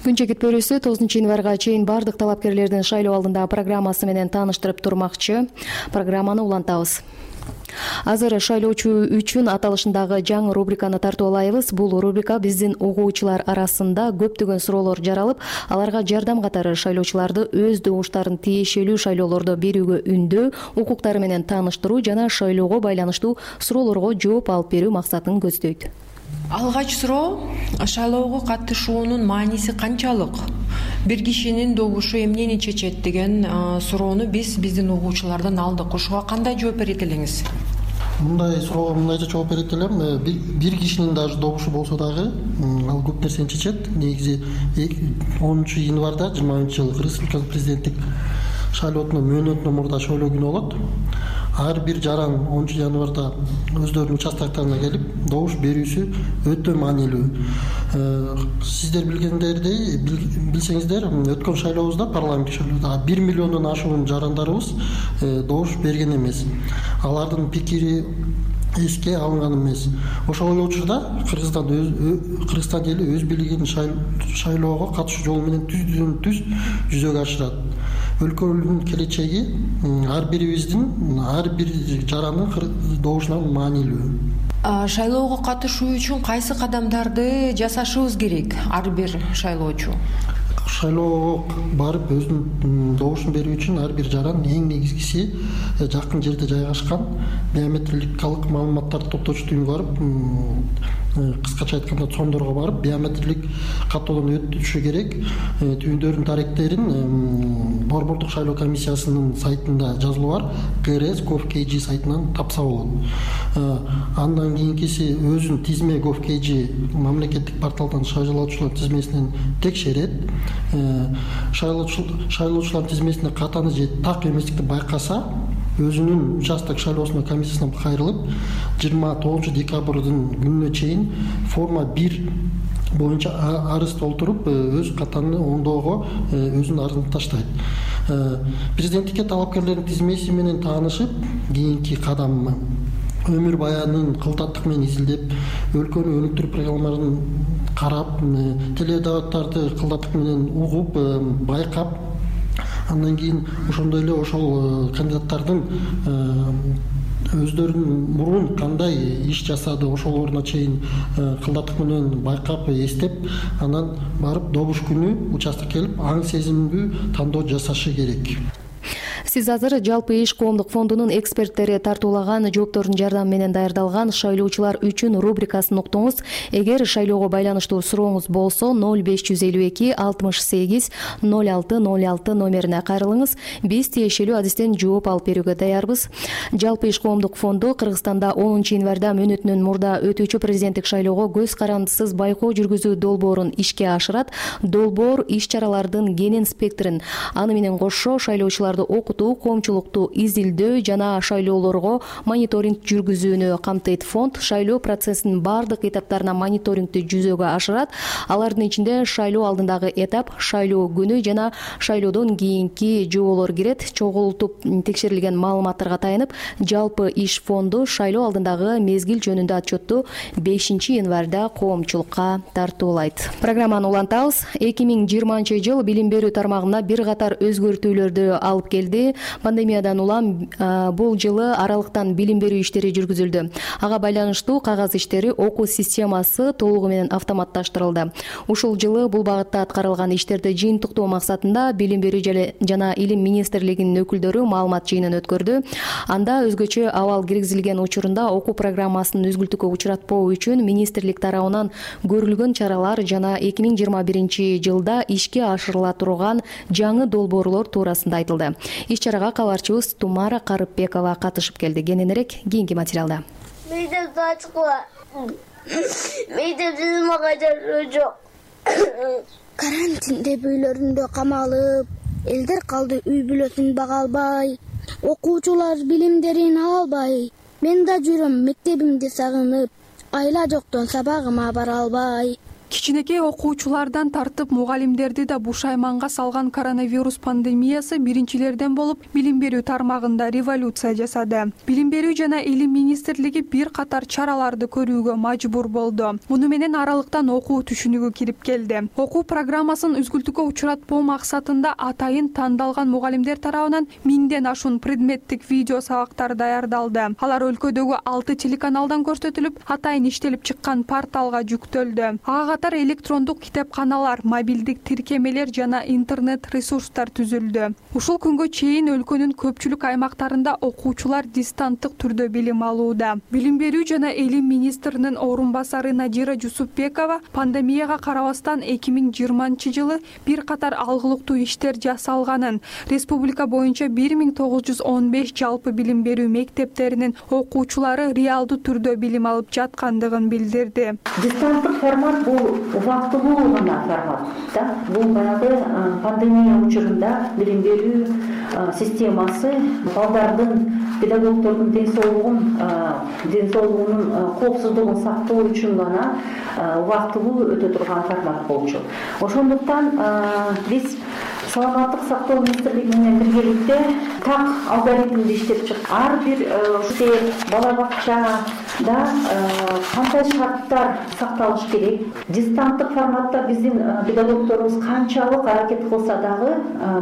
Күн чекит тогузунчу январга чейин баардык талапкерлердин шайлоо алдындагы программасы менен тааныштырып турмакчы. Программаны улантабыз азыр шайлоочу үчүн аталышындагы жаңы рубриканы тартып алайбыз. Бул рубрика биздин угуучулар арасында көптөгөн суроолор жаралып аларга жардам катары шайлоочуларды өз добуштарын тиешелүү шайлоолордо берүүгө үндөө укуктары менен тааныштыруу жана шайлоого байланыштуу суроолорго жооп алып берүү максатын көздөйт алгач суроо шайлоого катышуунун мааниси канчалык? Бир кишинин добушу эмнени чечет? деген суроону биз биздин угуучулардан алдык. Ушуга кандай жооп берет элеңиз мындай суроого мындайча жооп берет элем э, бир кишинин даже добушу болсо дагы ал көп нерсени чечет. Негизи онунчу январда жыйырма биринчи жылы кыргыз республикасынын президенттик шайлоосуна мөөнөтүнөн мурда шайлоо күнү болот. Ар бир жаран онунчу январда өздөрүнүн участокторуна келип добуш берүүсү өтө маанилүү. Э, сиздер билгендердей билсеңиздер өткөн шайлообузда парламенттик шайлоодо. Бир миллиондон ашуун жарандарыбыз э, добуш берген эмес. Алардын пикири эске алынган эмес. Ошол эле учурда кыргызстан кыргызстан эли өз бийлигин шайлоого катышуу жолу менен түздөн түз жүзөгө ашырат өлкөнүн келечеги ар бирибиздин ар бир жарандын добушунан маанилүү. Шайлоого катышуу үчүн кайсы кадамдарды жасашыбыз керек ар бир шайлоочу? Шайлоого барып өзүнүн добушун берүү үчүн ар бир жаран эң негизгиси э, жакын жерде жайгашкан биометрикалык маалыматтарды топтоочу үйүнө барып кыскача айтканда цомдорго барып биометрилик каттоодон өтүшү керек. Э, түйүндөрдүн даректерин борбордук шайлоо комиссиясынын сайтында жазылуу бар grс gov kg сайтынан тапса болот андан кийинкиси өзүн тизме gov kg мамлекеттик порталдан шайлоочулар тизмесинен текшерет. Э, шайлоочулардын тизмесине катаны же так эместикти байкаса өзүнүн участок шайлоосуна комиссиясына кайрылып жыйырма тогузунчу декабрдын күнүнө чейин форма бир боюнча арыз толтуруп э, өз катаны оңдоого э, өзүнүн арызын таштайт. Президенттикке талапкерлердин тизмеси менен таанышып кийинки кадам өмүр баянын кылтаттык менен изилдеп өлкөнү өнүктүрүү программаларын карап теледебаттарды кылдаттык менен угуп э, байкап андан кийин ошондой эле ошол э, кандидаттардын э, өздөрүнүн мурун кандай иш жасады ошолоруна чейин кылдаттык менен байкап эстеп анан барып добуш күнү участокко келип аң сезимдүү тандоо жасашы керек сиз азыр жалпы иш коомдук фондунун эксперттери тартуулаган жооптордун жардамы менен даярдалган шайлоочулар үчүн рубрикасын уктуңуз. Эгер шайлоого байланыштуу сурооңуз болсо ноль беш жүз элүү эки алтымыш сегиз ноль алты ноль алты номерине кайрылыңыз. Биз тиешелүү адистен жооп алып берүүгө даярбыз. Жалпы иш коомдук фонду кыргызстанда онунчу январда мөөнөтүнөн мурда өтүүчү президенттик шайлоого көз карандысыз байкоо жүргүзүү долбоорун ишке ашырат. Долбоор иш чаралардын кенен спектрин аны менен кошо окутуу коомчулукту изилдөө жана шайлоолорго мониторинг жүргүзүүнү камтыйт. Фонд шайлоо процессинин баардык этаптарына мониторингти жүзөгө ашырат. Алардын ичинде шайлоо алдындагы этап шайлоо күнү жана шайлоодон кийинки жоболор кирет. Чогултуп текшерилген маалыматтарга таянып жалпы иш фонду шайлоо алдындагы мезгил жөнүндө отчетту бешинчи январда коомчулукка тартуулайт. Программаны улантабыз. Эки миң жыйырманчы жыл билим берүү тармагына бир катар өзгөртүүлөрдү алып келди. Пандемиядан улам бул жылы аралыктан билим берүү иштери жүргүзүлдү. Ага байланыштуу кагаз иштери окуу системасы толугу менен автоматташтырылды. Ушул жылы бул багытта аткарылган иштерди жыйынтыктоо максатында билим берүү жана илим министрлигинин өкүлдөрү маалымат жыйынын өткөрдү. Анда өзгөчө абал киргизилген учурунда окуу программасын үзгүлтүккө учуратпоо үчүн министрлик тарабынан көрүлгөн чаралар жана эки миң жыйырма биринчи жылда ишке ашырыла турган жаңы долбоорлор туурасында айтылды иш чарага кабарчыбыз тумара карыпбекова катышып келди. Кененирээк кийинки материалда. Мектепти ачкыла мектепти мага жашоо жок. Карантиндеп үйлөрүндө камалып элдер калды үй бүлөсүн бага албай окуучулар билимдерин ала албай. Мен да жүрөм мектебимди сагынып айла жоктон сабагыма бара албай кичинекей окуучулардан тартып мугалимдерди да бушайманга салган коронавирус пандемиясы биринчилерден болуп билим берүү тармагында революция жасады. Билим берүү жана илим министрлиги бир катар чараларды көрүүгө мажбур болду. Муну менен аралыктан окуу түшүнүгү кирип келди. Окуу программасын үзгүлтүккө учуратпоо максатында атайын тандалган мугалимдер тарабынан миңден ашуун предметтик видео сабактар даярдалды. Алар өлкөдөгү алты телеканалдан көрсөтүлүп атайын иштелип чыккан порталга жүктөлдү. Ага катар электрондук китепканалар мобилдик тиркемелер жана интернет ресурстар түзүлдү. Ушул күнгө чейин өлкөнүн көпчүлүк аймактарында окуучулар дистанттык түрдө билим алууда. Билим берүү жана илим министринин орун басары надира жусупбекова пандемияга карабастан эки миң жыйырманчы жылы бир катар алгылыктуу иштер жасалганын республика боюнча бир миң тогуз жүз он беш жалпы билим берүү мектептеринин окуучулары реалдуу түрдө билим алып жаткандыгын билдирди. Дистанттык формат бул убактылуу гана формат да. Бул баягы пандемия учурунда билим берүү системасы балдардын педагогдордун ден соолугун ден соолугунун коопсуздугун сактоо үчүн гана убактылуу өтө турган формат болчу. Ошондуктан биз саламаттык сактоо министрлиги менен биргеликте так алгоритмди иштеп чыкты ар бир мектеп бала бакчада кандай шарттар сакталышы керек? Дистанттык форматта биздин педагогдорубуз канчалык аракет кылса дагы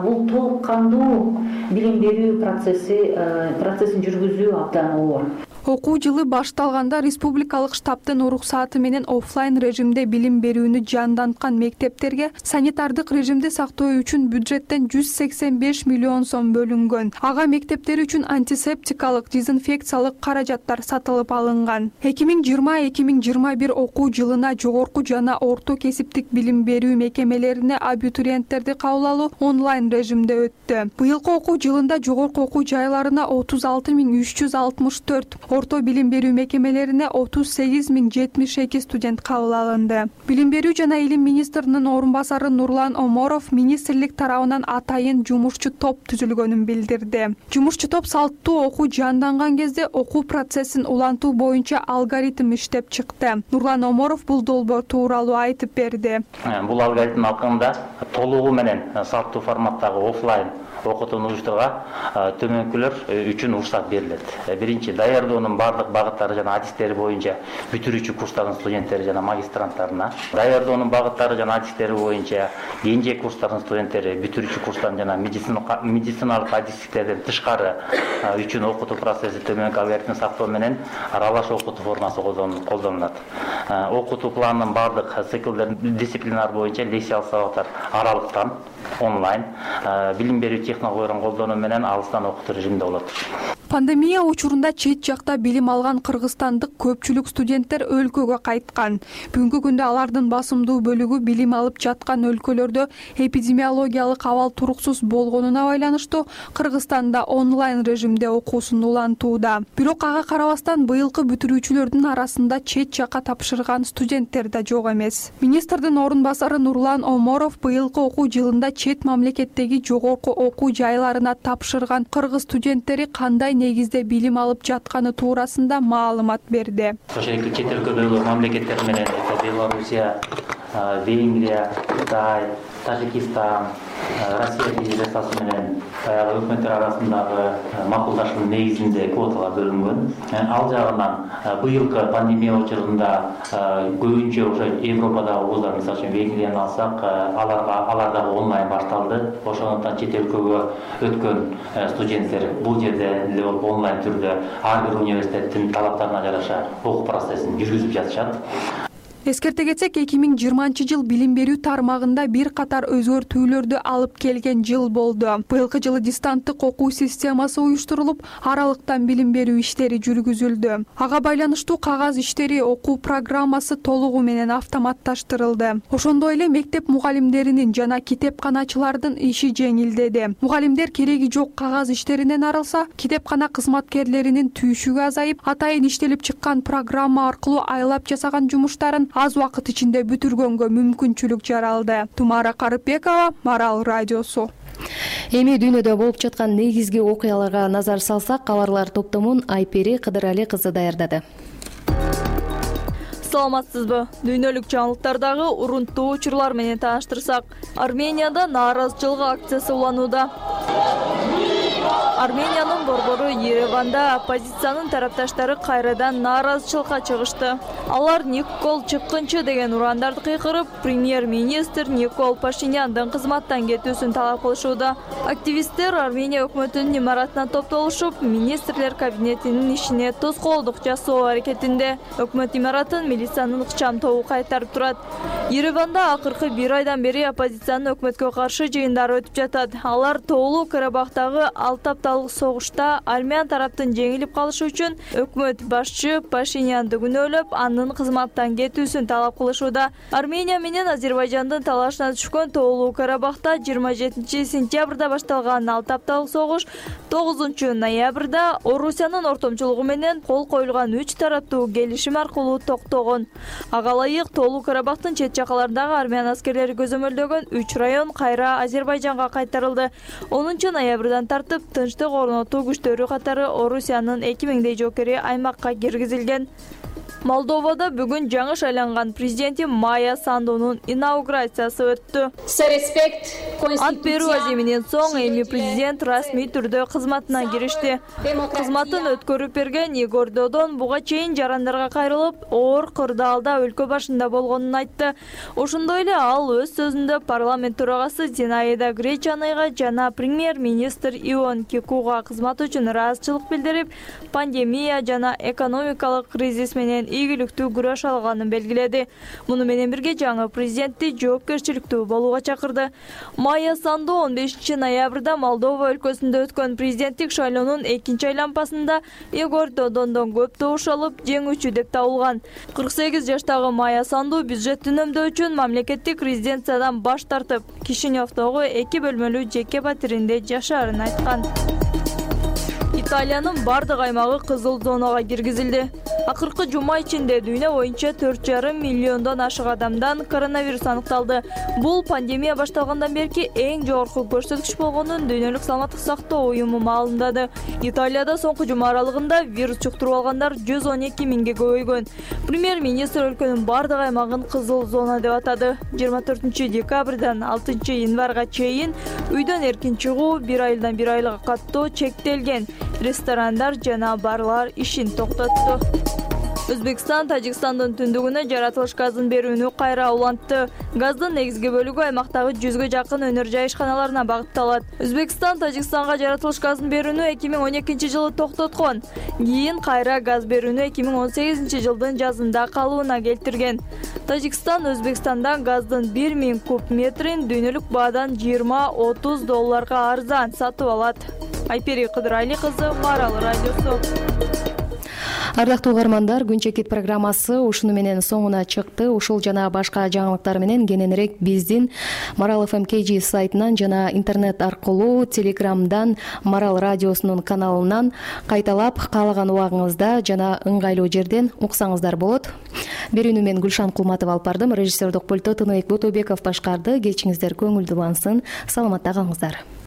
бул толук кандуу билим берүү процесси процессин жүргүзүү абдан оор окуу жылы башталганда республикалык штабтын уруксааты менен оффлайн режимде билим берүүнү жанданткан мектептерге санитардык режимди сактоо үчүн бюджеттен жүз сексен беш миллион сом бөлүнгөн. Ага мектептер үчүн антисептикалык дезинфекциялык каражаттар сатылып алынган. Эки миң жыйырма эки миң жыйырма бир окуу жылына жогорку жана орто кесиптик билим берүү мекемелерине абитуриенттерди кабыл алуу онлайн режимде өттү. Быйылкы окуу жылында жогорку окуу жайларына отуз алты миң үч жүз алтымыш төрт орто билим берүү мекемелерине отуз сегиз миң жетимиш эки студент кабыл алынды. Билим берүү жана илим министринин орун басары нурлан оморов министрлик тарабынан атайын жумушчу топ түзүлгөнүн билдирди. Жумушчу топ салттуу окуу жанданган кезде окуу процессин улантуу боюнча алгоритм иштеп чыкты. Нурлан оморов бул долбоор тууралуу айтып берди. Э, бул алгоритм алкагында толугу менен э, салттуу форматтагы оффлайн окутууну уюштурууга төмөнкүлөр э, үчүн уруксат берилет. Э, биринчи даярдоонун баардык багыттары жана адистери боюнча бүтүрүүчү курстардын студенттери жана магистранттарына даярдоонун багыттары жана адистери боюнча эң курстардын студенттери бүтүрүүчү курстардын жана медициналык адистиктерден тышкары үчүн окутуу процесси төмөнкү алгоритм сактоо менен аралаш окутуу формасы колдонулат. Окутуу планынын баардык циклдерин дисциплиналар боюнча лекциялык сабактар аралыктан онлайн. Билим берүү технологияларын колдонуу менен алыстан окутуу режиминде болот пандемия учурунда чет жакта билим алган кыргызстандык көпчүлүк студенттер өлкөгө кайткан. Бүгүнкү күндө алардын басымдуу бөлүгү билим алып жаткан өлкөлөрдө эпидемиологиялык абал туруксуз болгонуна байланыштуу кыргызстанда онлайн режимде окуусун улантууда. Бирок ага карабастан быйылкы бүтүрүүчүлөрдүн арасында чет жакка тапшырган студенттер да жок эмес. Министрдин орун басары нурлан оморов быйылкы окуу жылында чет мамлекеттеги жогорку окуу жайларына тапшырган кыргыз студенттери кандай негизде билим алып жатканы туурасында маалымат берди. Ошол чет өлкөдөгү мамлекеттер менен белоруссия венгрия кытай тажикистан э, россия федерациясы менен баягы өкмөттөр арасындагы э, макулдашуунун негизинде квоталар бөлүнгөн. Э, ал жагынан быйылкы пандемия учурунда көбүнчө ошо европадагы вуздар мисалы үчүн венгрияны алсак аларга алар дагы онлайн башталды. Ошондуктан чет өлкөгө өткөн студенттер бул жерде эле онлайн түрдө ар бир университеттин талаптарына жараша окуу процессин жүргүзүп жатышат эскерте кетсек эки миң жыйырманчы жыл билим берүү тармагында бир катар өзгөртүүлөрдү алып келген жыл болду. Быйылкы жылы дистанттык окуу системасы уюштурулуп аралыктан билим берүү иштери жүргүзүлдү. Ага байланыштуу кагаз иштери окуу программасы толугу менен автоматташтырылды. Ошондой эле мектеп мугалимдеринин жана китепканачылардын иши жеңилдеди. Мугалимдер кереги жок кагаз иштеринен арылса китепкана кызматкерлеринин түйшүгү азайып атайын иштелип чыккан программа аркылуу айлап жасаган жумуштарын аз убакыт ичинде бүтүргөнгө мүмкүнчүлүк жаралды. Тумара карыпбекова марал радиосу. Эми дүйнөдө болуп жаткан негизги окуяларга назар салсак кабарлар топтомун айпери кыдырали кызы даярдады. Саламатсызбы? Дүйнөлүк жаңылыктардагы урунттуу учурлар менен тааныштырсак арменияда нааразычылык акциясы уланууда армениянын борбору ереванда оппозициянын тарапташтары кайрадан нааразычылыкка чыгышты. Алар никол чыккынчы деген урандарды кыйкырып премьер министр никол пашиняндын кызматтан кетүүсүн талап кылышууда. Активисттер армения өкмөтүнүн имаратына топтолушуп министрлер кабинетинин ишине тоскоолдук жасоо аракетинде. Өкмөт имаратын милициянын ыкчам тобу кайтарып турат. Ереванда акыркы бир айдан бери оппозициянын өкмөткө каршы жыйындары өтүп жатат. Алар тоолуу карабактагы алты апталык согушта армян тараптын жеңилип калышы үчүн өкмөт башчы пашинянды күнөөлөп анын кызматтан кетүүсүн талап кылышууда. Армения менен азербайжандын талашына түшкөн тоолуу карабакта жыйырма жетинчи сентябрда башталган алты апталык согуш тогузунчу ноябрда орусиянын ортомчулугу менен кол коюлган үч тараптуу келишим аркылуу токтогон. Ага ылайык тоолуу карабактын чет жакаларындагы армян аскерлери көзөмөлдөгөн үч район кайра азербайжанга кайтарылды. Онунчу ноябрдан тартып тынчтык орнотуу күчтөрү катары орусиянын эки миңдей жоокери аймакка киргизилген. Молдовада бүгүн жаңы шайланган президенти майя сандунун инаугурациясы өттү. Ант берүү аземинен соң эми президент расмий түрдө кызматына киришти. кызматын өткөрүп берген игорь додон буга чейин жарандарга кайрылып оор кырдаалда өлкө башында болгонун айтты. Ошондой эле ал өз сөзүндө парламент төрагасы зинаида гречанайга жана премьер министр ион кекуга кызмат үчүн ыраазычылык билдирип пандемия жана экономикалык кризис менен ийгиликтүү күрөш алганын белгиледи. Муну менен бирге жаңы президентти жоопкерчиликтүү болууга чакырды. Майя санду он бешинчи ноябрда молдова өлкөсүндө өткөн президенттик шайлоонун экинчи айланпасында игорь додондон көп добуш алып жеңүүчү деп табылган. кырк сегиз жаштагы майя санду бюджет үнөмдөө үчүн мамлекеттик резиденциядан баш тартып кишиневдогу эки бөлмөлүү жеке батиринде жашаарын айткан италиянын баардык аймагы кызыл зонага киргизилди акыркы жума ичинде дүйнө боюнча төрт жарым миллиондон ашык адамдан коронавирус аныкталды. Бул пандемия башталгандан берки эң жогорку көрсөткүч болгонун дүйнөлүк саламаттык сактоо уюму маалымдады. Италияда соңку жума аралыгында вирус жуктуруп алгандар жүз он эки миңге көбөйгөн. Премьер министр өлкөнүн баардык аймагын кызыл зона деп атады. Жыйырма төртүнчү декабрдан алтынчы январга чейин үйдөн эркин чыгуу бир айылдан бир айылга каттоо чектелген. Ресторандар жана барлар ишин токтотту өзбекстан тажикстандын түндүгүнө жаратылыш газын берүүнү кайра улантты. Газдын негизги бөлүгү аймактагы жүзгө жакын өнөр жай ишканаларына багытталат. Өзбекстан тажикстанга жаратылыш газын берүүнү эки миң он экинчи жылы токтоткон. Кийин кайра газ берүүнү эки миң он сегизинчи жылдын жазында калыбына келтирген. Тажикстан өзбекстандан газдын бир миң куб метрин дүйнөлүк баадан жыйырма отуз долларга арзан сатып алат. Айпери кыдырали кызы марал радиосу ардактуу угармандар күн чекит программасы ушуну менен соңуна чыкты. Ушул жана башка жаңылыктар менен кененирээк биздин марал фм kg сайтынан жана интернет аркылуу телеграмдан марал радиосунун каналынан кайталап каалаган убагыңызда жана ыңгайлуу жерден уксаңыздар болот. Берүүнү мен гүлшан кулматова алып бардым. Режиссердук пультту тыныбек ботойбеков башкарды. Кечиңиздер көңүлдүү улансын саламатта калыңыздар